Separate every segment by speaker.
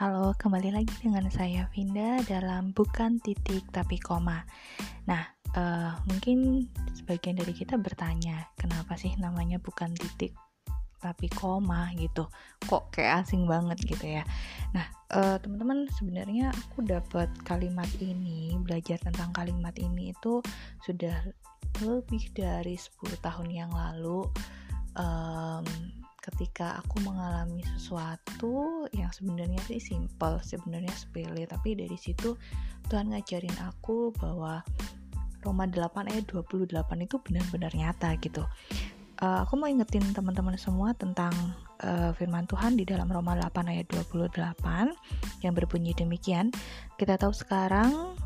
Speaker 1: Halo, kembali lagi dengan saya Vinda dalam bukan titik tapi koma. Nah, uh, mungkin sebagian dari kita bertanya, kenapa sih namanya bukan titik tapi koma gitu? Kok kayak asing banget gitu ya? Nah, uh, teman-teman sebenarnya aku dapat kalimat ini, belajar tentang kalimat ini itu sudah lebih dari 10 tahun yang lalu. Um, ketika aku mengalami sesuatu yang sebenarnya sih simple, sebenarnya sepele, tapi dari situ Tuhan ngajarin aku bahwa Roma 8 ayat 28 itu benar-benar nyata gitu. Uh, aku mau ingetin teman-teman semua tentang uh, firman Tuhan di dalam Roma 8 ayat 28 yang berbunyi demikian. Kita tahu sekarang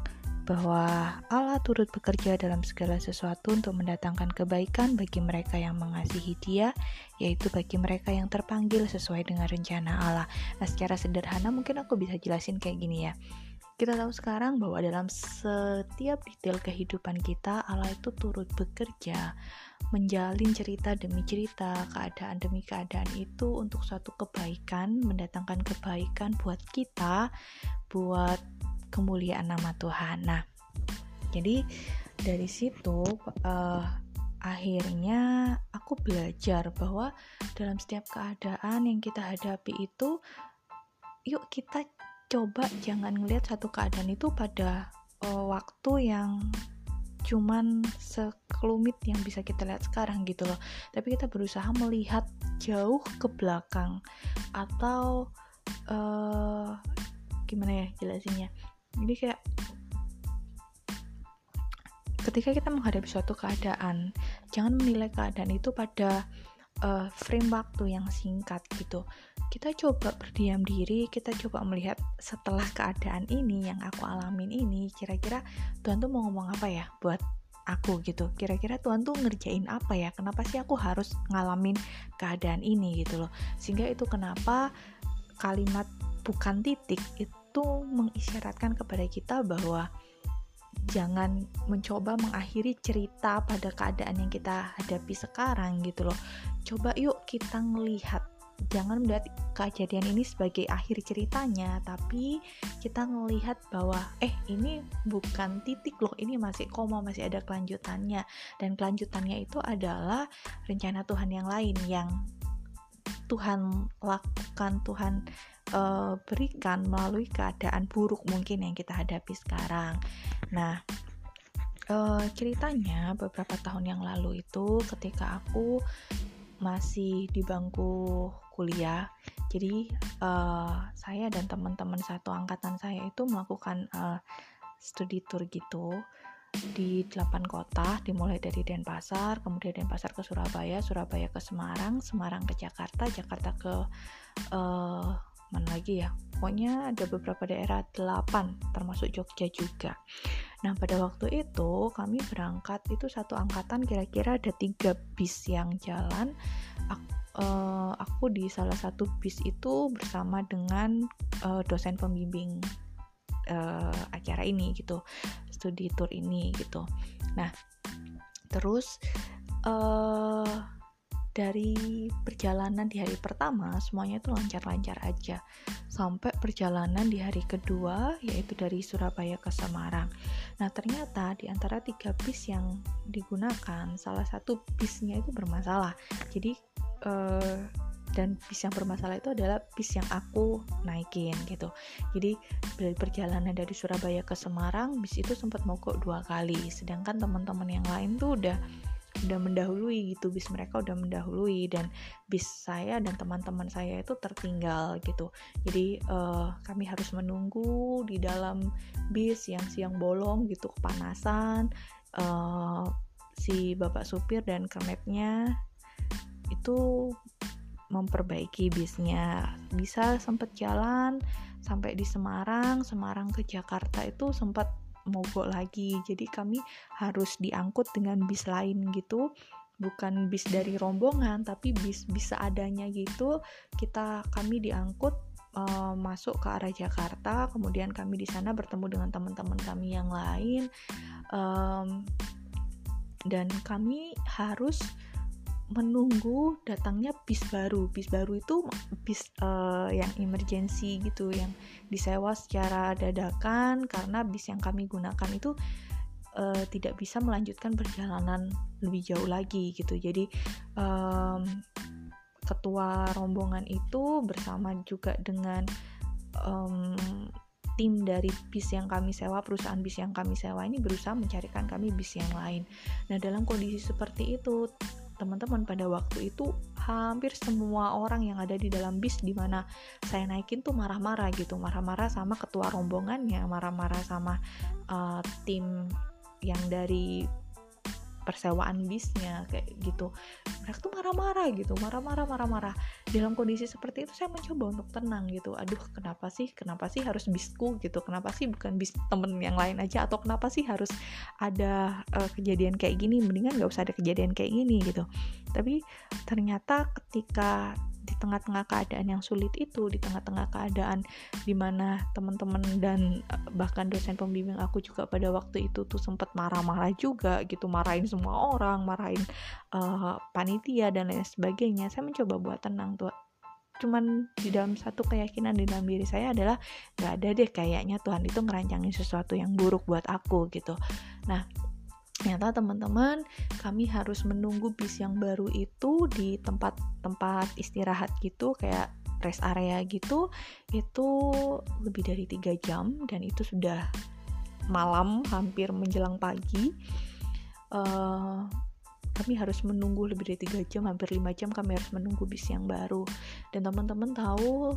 Speaker 1: bahwa Allah turut bekerja dalam segala sesuatu untuk mendatangkan kebaikan bagi mereka yang mengasihi Dia, yaitu bagi mereka yang terpanggil sesuai dengan rencana Allah. Nah, secara sederhana mungkin aku bisa jelasin kayak gini ya. Kita tahu sekarang bahwa dalam setiap detail kehidupan kita, Allah itu turut bekerja, menjalin cerita demi cerita, keadaan demi keadaan itu untuk suatu kebaikan, mendatangkan kebaikan buat kita, buat kemuliaan nama Tuhan. Nah, jadi dari situ uh, akhirnya aku belajar bahwa dalam setiap keadaan yang kita hadapi itu, yuk kita coba jangan ngelihat satu keadaan itu pada uh, waktu yang cuman sekelumit yang bisa kita lihat sekarang gitu loh tapi kita berusaha melihat jauh ke belakang atau uh, gimana ya jelasinnya jadi kayak ketika kita menghadapi suatu keadaan jangan menilai keadaan itu pada uh, frame waktu yang singkat gitu. Kita coba berdiam diri kita coba melihat setelah keadaan ini yang aku alamin ini kira-kira Tuhan tuh mau ngomong apa ya buat aku gitu? Kira-kira Tuhan tuh ngerjain apa ya? Kenapa sih aku harus ngalamin keadaan ini gitu loh? Sehingga itu kenapa kalimat bukan titik itu itu mengisyaratkan kepada kita bahwa jangan mencoba mengakhiri cerita pada keadaan yang kita hadapi sekarang gitu loh. Coba yuk kita ngelihat jangan melihat kejadian ini sebagai akhir ceritanya, tapi kita ngelihat bahwa eh ini bukan titik loh, ini masih koma, masih ada kelanjutannya. Dan kelanjutannya itu adalah rencana Tuhan yang lain yang Tuhan lakukan, Tuhan uh, berikan melalui keadaan buruk mungkin yang kita hadapi sekarang. Nah, uh, ceritanya beberapa tahun yang lalu itu ketika aku masih di bangku kuliah, jadi uh, saya dan teman-teman satu angkatan saya itu melakukan uh, studi tour gitu di 8 kota dimulai dari Denpasar kemudian Denpasar ke Surabaya Surabaya ke Semarang Semarang ke Jakarta Jakarta ke uh, mana lagi ya? Pokoknya ada beberapa daerah 8 termasuk Jogja juga. Nah pada waktu itu kami berangkat itu satu angkatan kira-kira ada tiga bis yang jalan. Aku, uh, eh, aku di salah satu bis itu bersama dengan uh, dosen pembimbing uh, acara ini gitu studi tour ini gitu. Nah terus uh, dari perjalanan di hari pertama semuanya itu lancar-lancar aja sampai perjalanan di hari kedua yaitu dari Surabaya ke Semarang. Nah ternyata di antara tiga bis yang digunakan salah satu bisnya itu bermasalah. Jadi eh, dan bis yang bermasalah itu adalah bis yang aku naikin gitu. Jadi dari perjalanan dari Surabaya ke Semarang bis itu sempat mogok dua kali. Sedangkan teman-teman yang lain tuh udah udah mendahului gitu bis mereka udah mendahului dan bis saya dan teman-teman saya itu tertinggal gitu. Jadi uh, kami harus menunggu di dalam bis yang siang bolong gitu kepanasan uh, si bapak supir dan kernetnya itu memperbaiki bisnya. Bisa sempat jalan sampai di Semarang Semarang ke Jakarta itu sempat mogok lagi. Jadi kami harus diangkut dengan bis lain gitu. Bukan bis dari rombongan tapi bis bisa adanya gitu. Kita kami diangkut uh, masuk ke arah Jakarta. Kemudian kami di sana bertemu dengan teman-teman kami yang lain. Um, dan kami harus menunggu datangnya bis baru bis baru itu bis uh, yang emergency gitu yang disewa secara dadakan karena bis yang kami gunakan itu uh, tidak bisa melanjutkan perjalanan lebih jauh lagi gitu jadi um, ketua rombongan itu bersama juga dengan um, tim dari bis yang kami sewa, perusahaan bis yang kami sewa ini berusaha mencarikan kami bis yang lain. Nah, dalam kondisi seperti itu, teman-teman pada waktu itu hampir semua orang yang ada di dalam bis di mana saya naikin tuh marah-marah gitu. Marah-marah sama ketua rombongannya marah-marah sama uh, tim yang dari persewaan bisnya kayak gitu. Mereka tuh marah-marah gitu marah-marah marah-marah. Dalam kondisi seperti itu saya mencoba untuk tenang gitu. Aduh kenapa sih kenapa sih harus bisku gitu? Kenapa sih bukan bis temen yang lain aja? Atau kenapa sih harus ada uh, kejadian kayak gini? Mendingan gak usah ada kejadian kayak gini gitu. Tapi ternyata ketika di tengah-tengah keadaan yang sulit itu, di tengah-tengah keadaan di mana teman-teman dan eh, bahkan dosen pembimbing aku juga pada waktu itu tuh sempat marah-marah juga gitu, marahin semua orang, marahin uh, panitia dan lain sebagainya. Saya mencoba buat tenang tuh cuman di dalam satu keyakinan di dalam diri saya adalah gak ada deh kayaknya Tuhan itu ngerancangin sesuatu yang buruk buat aku gitu nah ternyata teman-teman kami harus menunggu bis yang baru itu di tempat-tempat istirahat gitu kayak rest area gitu itu lebih dari tiga jam dan itu sudah malam hampir menjelang pagi. Uh, kami harus menunggu lebih dari tiga jam hampir lima jam kami harus menunggu bis yang baru. Dan teman-teman tahu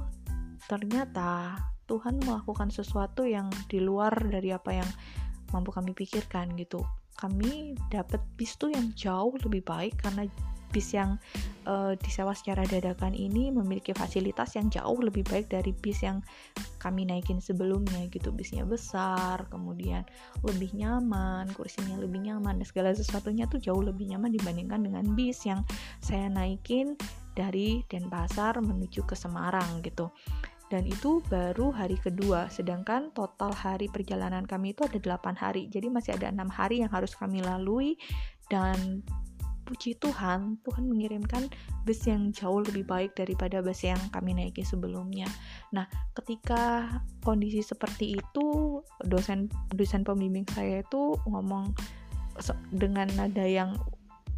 Speaker 1: ternyata Tuhan melakukan sesuatu yang di luar dari apa yang mampu kami pikirkan gitu kami dapat bis tuh yang jauh lebih baik karena bis yang uh, disewa secara dadakan ini memiliki fasilitas yang jauh lebih baik dari bis yang kami naikin sebelumnya gitu. Bisnya besar kemudian lebih nyaman kursinya lebih nyaman dan segala sesuatunya tuh jauh lebih nyaman dibandingkan dengan bis yang saya naikin dari Denpasar menuju ke Semarang gitu dan itu baru hari kedua sedangkan total hari perjalanan kami itu ada 8 hari. Jadi masih ada enam hari yang harus kami lalui. Dan puji Tuhan Tuhan mengirimkan bus yang jauh lebih baik daripada bus yang kami naiki sebelumnya. Nah ketika kondisi seperti itu dosen dosen pembimbing saya itu ngomong dengan nada yang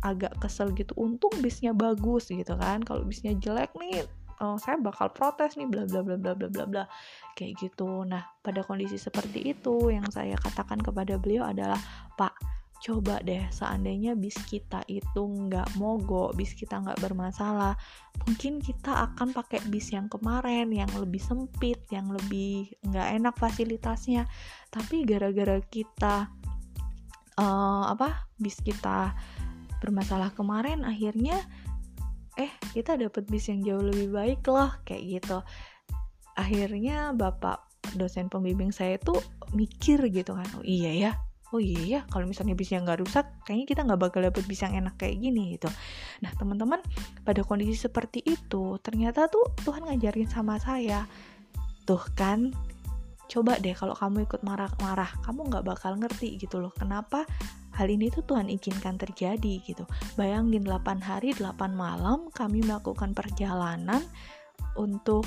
Speaker 1: agak kesel gitu untung bisnya bagus gitu kan. Kalau bisnya jelek nih oh, saya bakal protes nih bla bla bla bla bla bla bla. Kayak gitu. Nah pada kondisi seperti itu yang saya katakan kepada beliau adalah pak coba deh seandainya bis kita itu nggak mogok bis kita nggak bermasalah mungkin kita akan pakai bis yang kemarin yang lebih sempit yang lebih nggak enak fasilitasnya. Tapi gara-gara kita uh, apa bis kita bermasalah kemarin akhirnya eh kita dapat bis yang jauh lebih baik loh kayak gitu. Akhirnya bapak dosen pembimbing saya tuh mikir gitu kan oh iya ya oh iya ya kalau misalnya bisnya nggak rusak kayaknya kita nggak bakal dapet bis yang enak kayak gini gitu. Nah teman-teman pada kondisi seperti itu ternyata tuh Tuhan ngajarin sama saya tuh kan coba deh kalau kamu ikut marah-marah kamu nggak bakal ngerti gitu loh kenapa hal ini tuh Tuhan izinkan terjadi gitu. Bayangin 8 hari 8 malam kami melakukan perjalanan untuk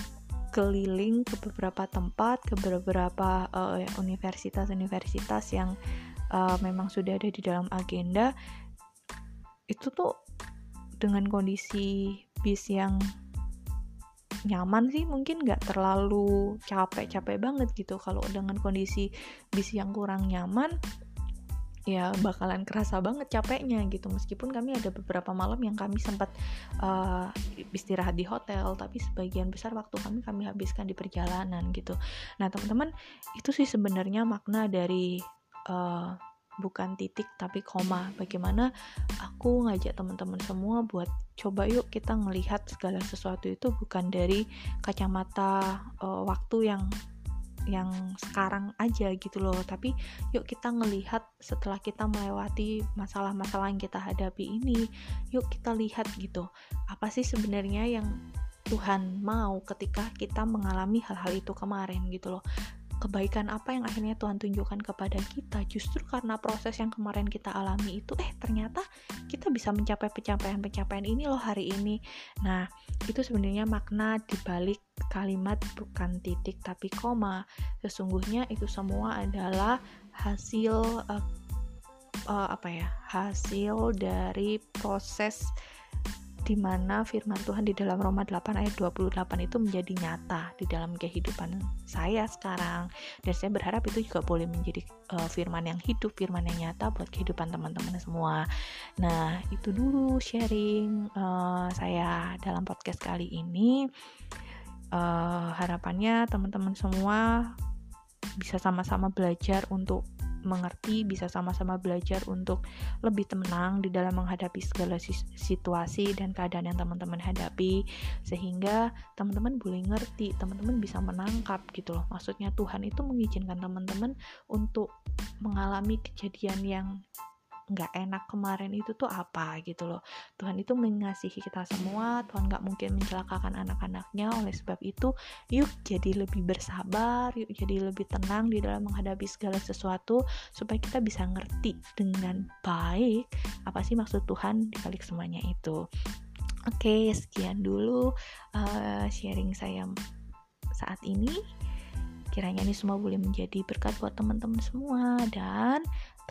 Speaker 1: keliling ke beberapa tempat ke beberapa uh, universitas-universitas yang uh, memang sudah ada di dalam agenda. Itu tuh dengan kondisi bis yang nyaman sih mungkin nggak terlalu capek-capek banget gitu. Kalau dengan kondisi bis yang kurang nyaman ya bakalan kerasa banget capeknya gitu. Meskipun kami ada beberapa malam yang kami sempat uh, istirahat di hotel tapi sebagian besar waktu kami kami habiskan di perjalanan gitu. Nah teman-teman itu sih sebenarnya makna dari uh, bukan titik tapi koma. Bagaimana aku ngajak teman-teman semua buat coba yuk kita melihat segala sesuatu itu bukan dari kacamata uh, waktu yang yang sekarang aja gitu loh. Tapi yuk kita ngelihat setelah kita melewati masalah-masalah yang kita hadapi ini yuk kita lihat gitu apa sih sebenarnya yang Tuhan mau ketika kita mengalami hal-hal itu kemarin gitu loh kebaikan apa yang akhirnya Tuhan tunjukkan kepada kita? Justru karena proses yang kemarin kita alami itu eh ternyata kita bisa mencapai pencapaian-pencapaian ini loh hari ini. Nah itu sebenarnya makna dibalik kalimat bukan titik tapi koma. Sesungguhnya itu semua adalah hasil uh, uh, apa ya hasil dari proses di mana firman Tuhan di dalam Roma 8 ayat 28 itu menjadi nyata di dalam kehidupan saya sekarang dan saya berharap itu juga boleh menjadi uh, firman yang hidup, firman yang nyata buat kehidupan teman-teman semua. Nah, itu dulu sharing uh, saya dalam podcast kali ini. Uh, harapannya teman-teman semua bisa sama-sama belajar untuk mengerti, bisa sama-sama belajar untuk lebih tenang di dalam menghadapi segala situasi dan keadaan yang teman-teman hadapi sehingga teman-teman boleh ngerti, teman-teman bisa menangkap gitu loh. Maksudnya Tuhan itu mengizinkan teman-teman untuk mengalami kejadian yang nggak enak kemarin itu tuh apa gitu loh. Tuhan itu mengasihi kita semua Tuhan nggak mungkin mencelakakan anak-anaknya. Oleh sebab itu yuk jadi lebih bersabar yuk jadi lebih tenang di dalam menghadapi segala sesuatu supaya kita bisa ngerti dengan baik apa sih maksud Tuhan di balik semuanya itu. Oke sekian dulu uh, sharing saya saat ini. Kiranya ini semua boleh menjadi berkat buat teman-teman semua dan